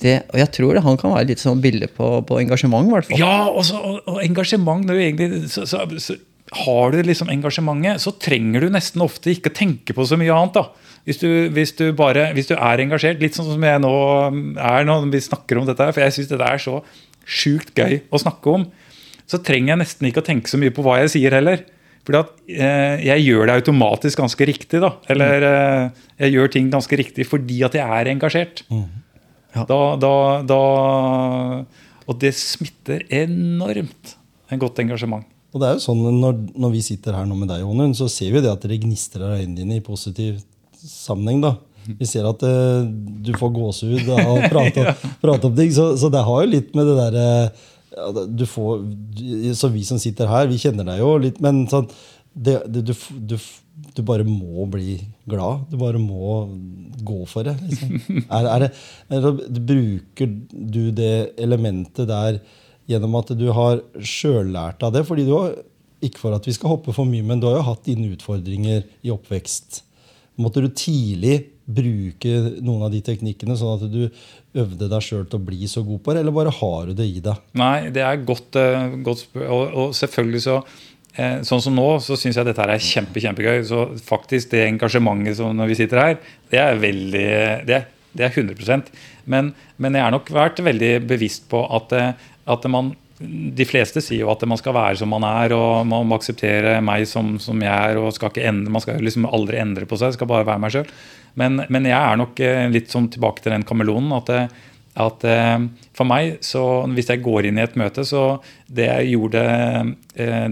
det, Og jeg tror det, han kan være litt sånn bilde på, på engasjement, i hvert fall. Ja, og, så, og, og engasjement når du egentlig, så, så, så Har du liksom engasjementet, så trenger du nesten ofte ikke tenke på så mye annet. da. Hvis du, hvis du, bare, hvis du er engasjert, litt sånn som jeg nå er når vi snakker om dette, for jeg syns dette er så sjukt gøy å snakke om, så trenger jeg nesten ikke å tenke så mye på hva jeg sier heller. Fordi at eh, jeg gjør det automatisk ganske riktig, da. Eller eh, jeg gjør ting ganske riktig fordi at jeg er engasjert. Ja. Da, da, da Og det smitter enormt. En godt engasjement. Og det er jo sånn når, når vi sitter her nå med deg, Jonun, så ser vi det at det gnistrer av øynene dine i positiv sammenheng. da. Vi ser at uh, du får gåsehud av å *laughs* prate, prate om ting. Så, så det har jo litt med det derre uh, Så vi som sitter her, vi kjenner deg jo litt, men sånn det, det, du, du, du bare må bli glad. Du bare må gå for det. Liksom. Er, er det, er det bruker du det elementet der gjennom at du har sjøllært av det? fordi du har, Ikke for at vi skal hoppe for mye, men du har jo hatt dine utfordringer i oppvekst. Måtte du tidlig bruke noen av de teknikkene, sånn at du øvde deg sjøl til å bli så god på det, eller bare har du det i deg? Nei, det er godt, eh, godt og, og selvfølgelig så eh, Sånn som nå, så syns jeg dette her er kjempe, kjempegøy. Så faktisk det engasjementet som når vi sitter her, det er veldig Det det er 100% men, men jeg har nok vært veldig bevisst på at, eh, at man de fleste sier jo at man skal være som man er, og man må akseptere meg som, som jeg er. og skal endre, Man skal liksom aldri endre på seg, skal bare være meg sjøl. Men, men jeg er nok eh, litt sånn tilbake til den kameleonen. at eh, at eh, For meg, så hvis jeg går inn i et møte, så det jeg gjorde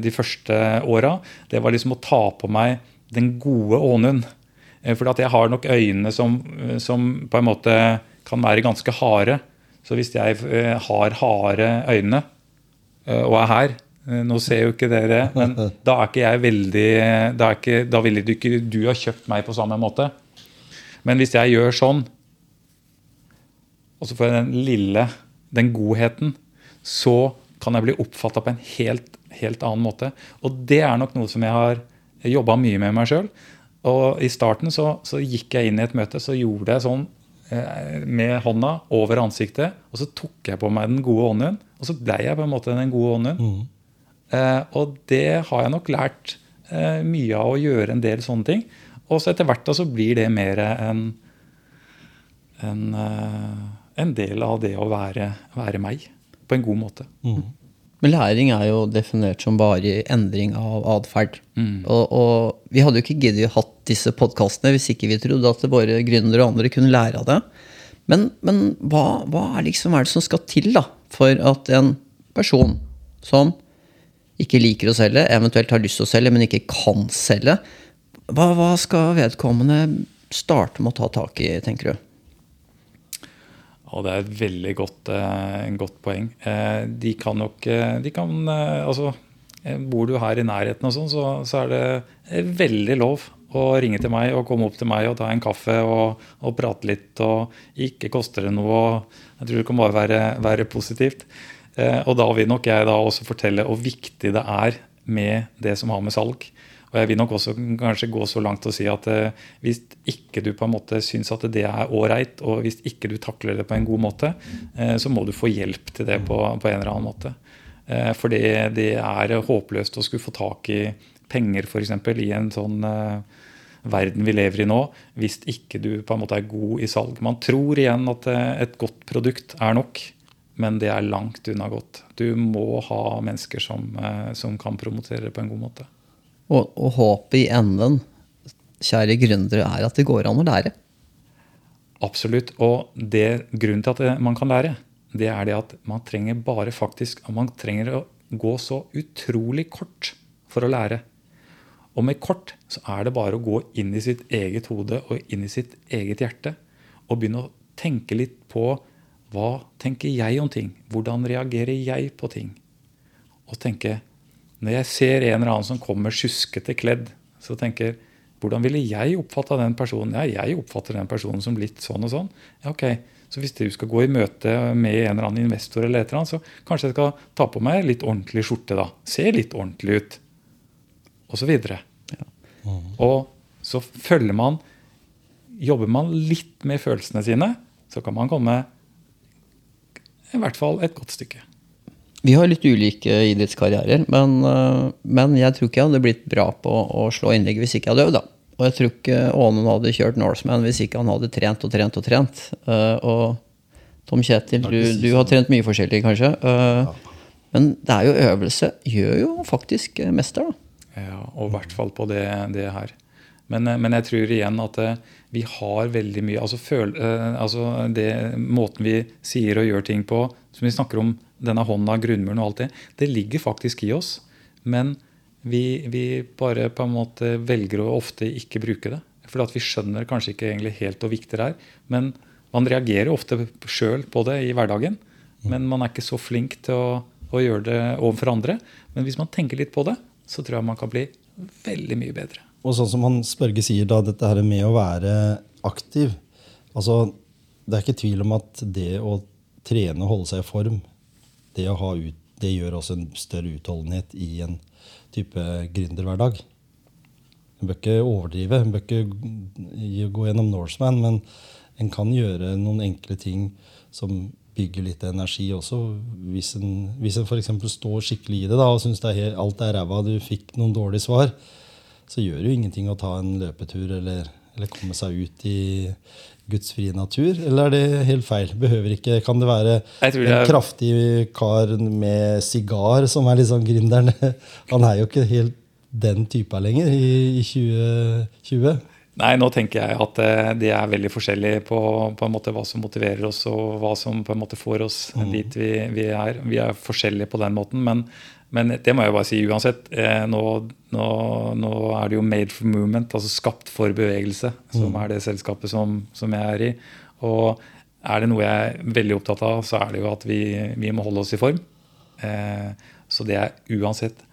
de første åra, det var liksom å ta på meg den gode Ånund. For at jeg har nok øyne som, som på en måte kan være ganske harde. Så hvis jeg har harde øyne og er her eh, Nå ser jo ikke dere, men da er ikke jeg veldig Da, ikke, da ville du ikke du ha kjøpt meg på samme måte. Men hvis jeg gjør sånn, og så får jeg den lille, den godheten, så kan jeg bli oppfatta på en helt, helt annen måte. Og det er nok noe som jeg har jobba mye med meg sjøl. Og i starten så, så gikk jeg inn i et møte, så gjorde jeg sånn eh, med hånda over ansiktet, og så tok jeg på meg den gode ånden, og så blei jeg på en måte den gode ånden. Eh, og det har jeg nok lært eh, mye av å gjøre en del sånne ting. Og så etter hvert da så blir det mer en, en, eh, en del av det å være, være meg. På en god måte. Men læring er jo definert som varig endring av atferd. Og, og vi hadde jo ikke giddet å hatt disse podkastene hvis ikke vi trodde at våre gründere og andre kunne lære av det. Men, men hva, hva er liksom er det som skal til da, for at en person som ikke liker å selge, eventuelt har lyst til å selge, men ikke kan selge, hva, hva skal vedkommende starte med å ta tak i, tenker du? Og det er et veldig godt, eh, godt poeng. Eh, de kan nok eh, de kan, altså, Bor du her i nærheten, og sånn, så, så er det veldig lov å ringe til meg og komme opp til meg og ta en kaffe og, og prate litt. og Ikke koster det noe. Jeg tror det kan bare være, være positivt. Og da vil nok jeg da også fortelle hvor viktig det er med det som har med salg. Og jeg vil nok også kanskje gå så langt og si at eh, hvis ikke du på en måte syns at det er ålreit, og hvis ikke du takler det på en god måte, eh, så må du få hjelp til det på, på en eller annen måte. Eh, for det, det er håpløst å skulle få tak i penger f.eks. i en sånn eh, verden vi lever i nå, hvis ikke du på en måte er god i salg. Man tror igjen at eh, et godt produkt er nok, men det er langt unna godt. Du må ha mennesker som, eh, som kan promotere det på en god måte. Og, og håpet i enden, kjære gründere, er at det går an å lære. Absolutt. Og det, grunnen til at man kan lære, det er det at man trenger bare faktisk Man trenger å gå så utrolig kort for å lære. Og med kort så er det bare å gå inn i sitt eget hode og inn i sitt eget hjerte og begynne å tenke litt på hva tenker jeg om ting? Hvordan reagerer jeg på ting? Og tenke Når jeg ser en eller annen som kommer sjuskete kledd, så tenker jeg hvordan ville jeg oppfatta den personen? Ja, jeg oppfatter den personen som litt sånn og sånn. Ja, ok. Så hvis du skal gå i møte med en eller annen investor, eller et eller annet, så kanskje jeg skal ta på meg litt ordentlig skjorte. da. Se litt ordentlig ut. Og så videre. Og så følger man Jobber man litt med følelsene sine, så kan man komme i hvert fall et godt stykke. Vi har litt ulike idrettskarrierer, men, øh, men jeg tror ikke jeg hadde blitt bra på å slå innlegg hvis ikke jeg hadde øvd. da. Og jeg tror ikke Ånen hadde kjørt Norseman hvis ikke han hadde trent og trent og trent. Eh, og Tom Kjetil, du, du har trent mye forskjellig, kanskje. Eh, Men det er jo øvelse gjør jo faktisk eh, mester, da. Ja, og i hvert fall på det, det her. Men, eh, men, jeg tror igjen at eh, vi har veldig mye altså, føl, eh, altså det, Måten vi sier og gjør ting på, som vi snakker om denne hånda, grunnmuren og alt det, det ligger faktisk i oss. Men vi, vi bare på en måte velger å ofte ikke bruke det. For vi skjønner kanskje ikke egentlig helt hvor viktig det er. Men man reagerer ofte sjøl på det i hverdagen. Men man er ikke så flink til å, å gjøre det overfor andre. Men hvis man tenker litt på det, så tror jeg man kan bli veldig mye bedre. Og sånn som han Spørge sier, da, dette her med å være aktiv altså, Det er ikke tvil om at det å trene og holde seg i form, det, ut, det gjør også en større utholdenhet i en type gründerhverdag. En bør ikke overdrive, en bør ikke gå gjennom Norseman, men en kan gjøre noen enkle ting som bygger litt energi også. Hvis en, hvis en f.eks. står skikkelig i det da, og syns alt er ræva, du fikk noen dårlige svar, så gjør det jo ingenting å ta en løpetur eller, eller komme seg ut i Guds frie natur, eller er det helt feil? Behøver ikke, Kan det være det er... en kraftig kar med sigar som er liksom gründeren? *laughs* Han er jo ikke helt den typa lenger i, i 2020. Nei, nå tenker jeg at eh, det er veldig forskjellig på, på en måte hva som motiverer oss, og hva som på en måte får oss mm. dit vi, vi, er. Vi er forskjellige på den måten, men men det må jeg bare si uansett. Eh, nå, nå, nå, er det jo Made for Movement, altså skapt for bevegelse, som mm. er det selskapet som, som, jeg er i. Og er det noe jeg er veldig opptatt av, så er det jo at vi, vi må holde oss i form. Eh, så det er uansett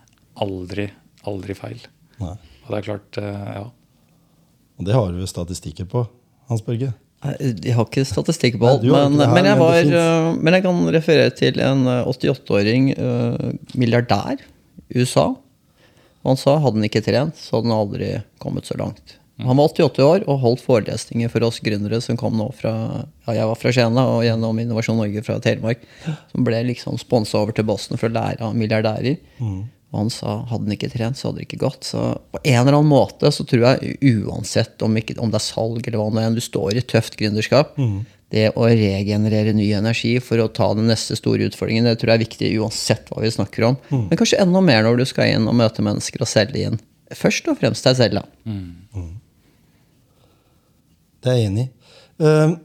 aldri, aldri feil. Nei. Og det er klart, eh, ja. Og det har du statistikker på, Hans Børge. Jeg har ikke statistikk på alt, men, men, jeg var, eh, men, jeg kan referere til en 88-åring uh, eh, milliardær i USA. Og han sa hadde han ikke trent, så hadde han aldri kommet så langt. Han var 88 år og holdt forelesninger for oss gründere som kom nå fra ja, jeg var fra Skien og gjennom Innovasjon Norge fra Telemark. Som ble liksom sponsa over til Boston for å lære av milliardærer. Mm. Og han sa hadde han ikke trent, så hadde det ikke gått. Så på en eller annen måte så tror jeg uansett om, ikke, om det er salg eller hva det er, du står i tøft gründerskap, mm. det å regenerere ny energi for å ta den neste store utfordringen, det tror jeg er viktig uansett hva vi snakker om. Mm. Men kanskje enda mer når du skal inn og møte mennesker og selge inn. Først og fremst deg selv, da. Mm. Det er jeg enig i. Uh,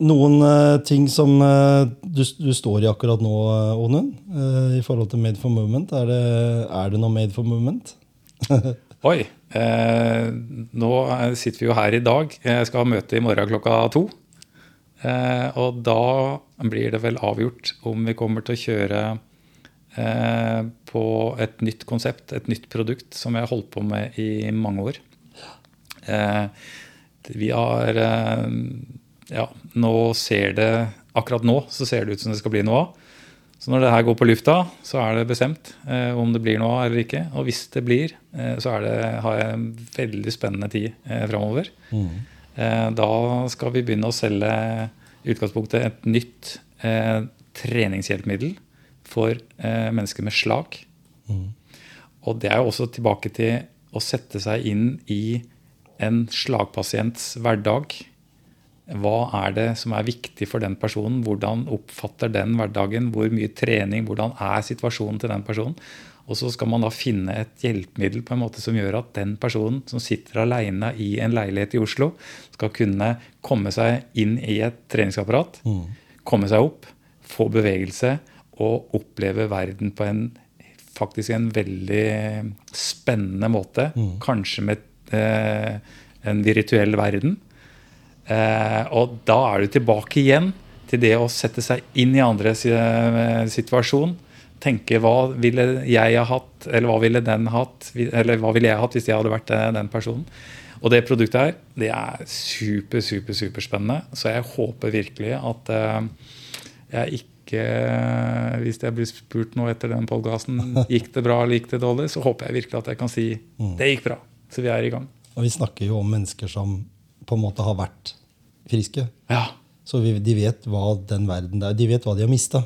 noen uh, ting som uh, du, du, står i akkurat nå, uh, Onund, i forhold til Made for Movement. Er det, er det noe Made for Movement? *laughs* Oi. nå sitter vi jo her i dag. Jeg skal ha møte i morgen klokka to. og da blir det vel avgjort om vi kommer til å kjøre på et nytt konsept, et nytt produkt, som jeg har holdt på med i mange år. vi har ja, nå ser det akkurat nå så ser det ut som det skal bli noe av. Så når det her går på lufta, så er det bestemt eh, om det blir noe av eller ikke. Og hvis det blir, eh, så det, har jeg en veldig spennende tid eh, framover. Mm. Eh, da skal vi begynne å selge i utgangspunktet et nytt eh, treningshjelpemiddel for eh, mennesker med slag. Mm. Og det er jo også tilbake til å sette seg inn i en slagpasients hverdag hva er det som er viktig for den personen? Hvordan oppfatter den hverdagen? Hvor mye trening? Hvordan er situasjonen til den personen? Og så skal man da finne et hjelpemiddel på en måte som gjør at den personen som sitter alene i en leilighet i Oslo, skal kunne komme seg inn i et treningsapparat, mm. komme seg opp, få bevegelse og oppleve verden på en faktisk en veldig spennende måte. Mm. Kanskje med eh, en virtuell verden. Eh, og da er du tilbake igjen til det å sette seg inn i andres eh, situasjon. Tenke hva ville jeg ha hatt, eller hva ville den hatt, eller hva ville jeg hatt hvis jeg hadde vært eh, den personen. Og det produktet her, det er super, super, superspennende. Så jeg håper virkelig at jeg ikke Hvis jeg blir spurt nå etter den podkasten *laughs* gikk det bra eller gikk det dårlig, så håper jeg virkelig at jeg kan si mm. det gikk bra. Så vi er i gang. Og vi snakker jo om mennesker som på en måte har vært friske. Ja. Så vi, de vet hva den verden der, De vet hva de har mista.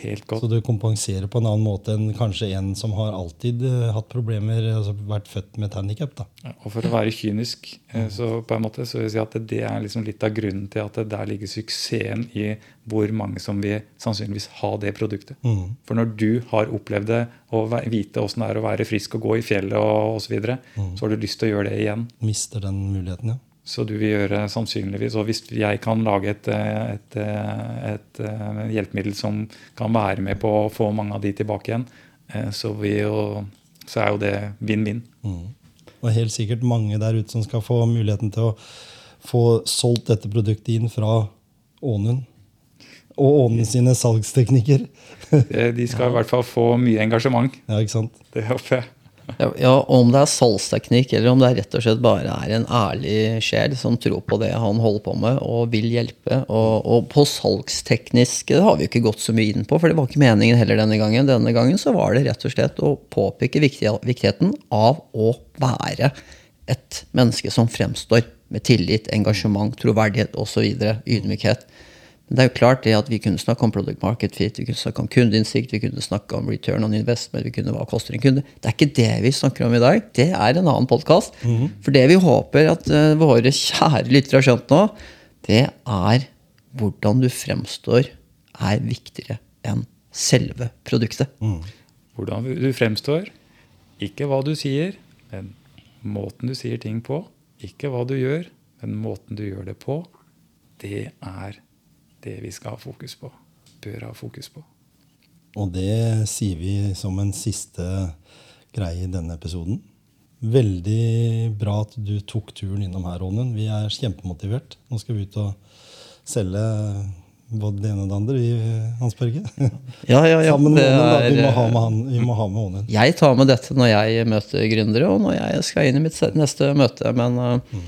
Helt godt. Så du kompenserer på en annen måte enn kanskje en som har alltid eh, hatt problemer, altså vært født med et handikap. Ja, Og for å være kynisk, eh, så på en måte så vil jeg si at det er liksom litt av grunnen til at der ligger suksessen i hvor mange som vil sannsynligvis ha det produktet. Mm. For når du har opplevd det og vite åssen det er å være frisk og gå i fjellet og osv., så, videre, så har du lyst til å gjøre det igjen. Mister den muligheten, ja. Så du vil gjøre sannsynligvis Og hvis jeg kan lage et, et, et, et, hjelpemiddel som kan være med på å få mange av de tilbake igjen, eh, så, jo, så er jo det vinn-vinn. Og helt sikkert mange der ute som skal få muligheten til å få solgt dette produktet inn fra Ånund. Og Ånund sine salgsteknikker. De skal i hvert fall få mye engasjement. ja, ikke sant? Det håper jeg. Ja, Om det er salgsteknikk, eller om det rett og slett bare er en ærlig sjel som tror på det han holder på med og vil hjelpe. Og, og på salgsteknisk det har vi ikke gått så mye inn på, for det var ikke meningen heller denne gangen. Denne gangen så var det rett og slett å påpeke viktig, viktigheten av å være et menneske som fremstår med tillit, engasjement, troverdighet osv. Ydmykhet. Men det er jo klart det at vi kunne snakke om product market fit, vi kunne snakke om kundeinnsikt, vi kunne snakke om return on investment, vi kunne hva koster en kunde. Det er ikke det vi snakker om i dag. Det er en annen podkast. For det vi håper at uh, våre kjære lyttere har skjønt nå, det er hvordan du fremstår, er viktigere enn selve produktet. Hvordan du fremstår. Ikke hva du sier, men måten du sier ting på. Ikke hva du gjør, men måten du gjør det på. Det er det vi skal ha fokus på. Bør ha fokus på. Og det sier vi som en siste greie i denne episoden. Veldig bra at du tok turen innom her, Ånen. Vi er kjempemotivert. Nå skal vi ut og selge både det ene og det andre, vi, Hans Børge. Ja, ja, ja. *laughs* Sammen med Ånen, Vi må er- ha med han. Vi må ha med Ånen. Jeg tar med dette når jeg møter gründere, og når jeg skal inn i mitt neste møte. Men, eh,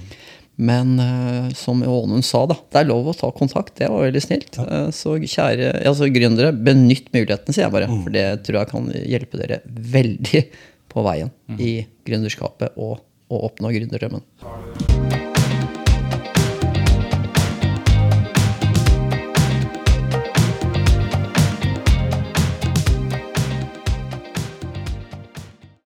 men uh, som Ånund sa, da, det er lov å ta kontakt. Det var veldig snilt. Eh, Så kjære altså gründere, benytt muligheten, sier jeg bare. For det tror jeg kan hjelpe dere veldig på veien i gründerskapet og å oppnå gründerdrømmen.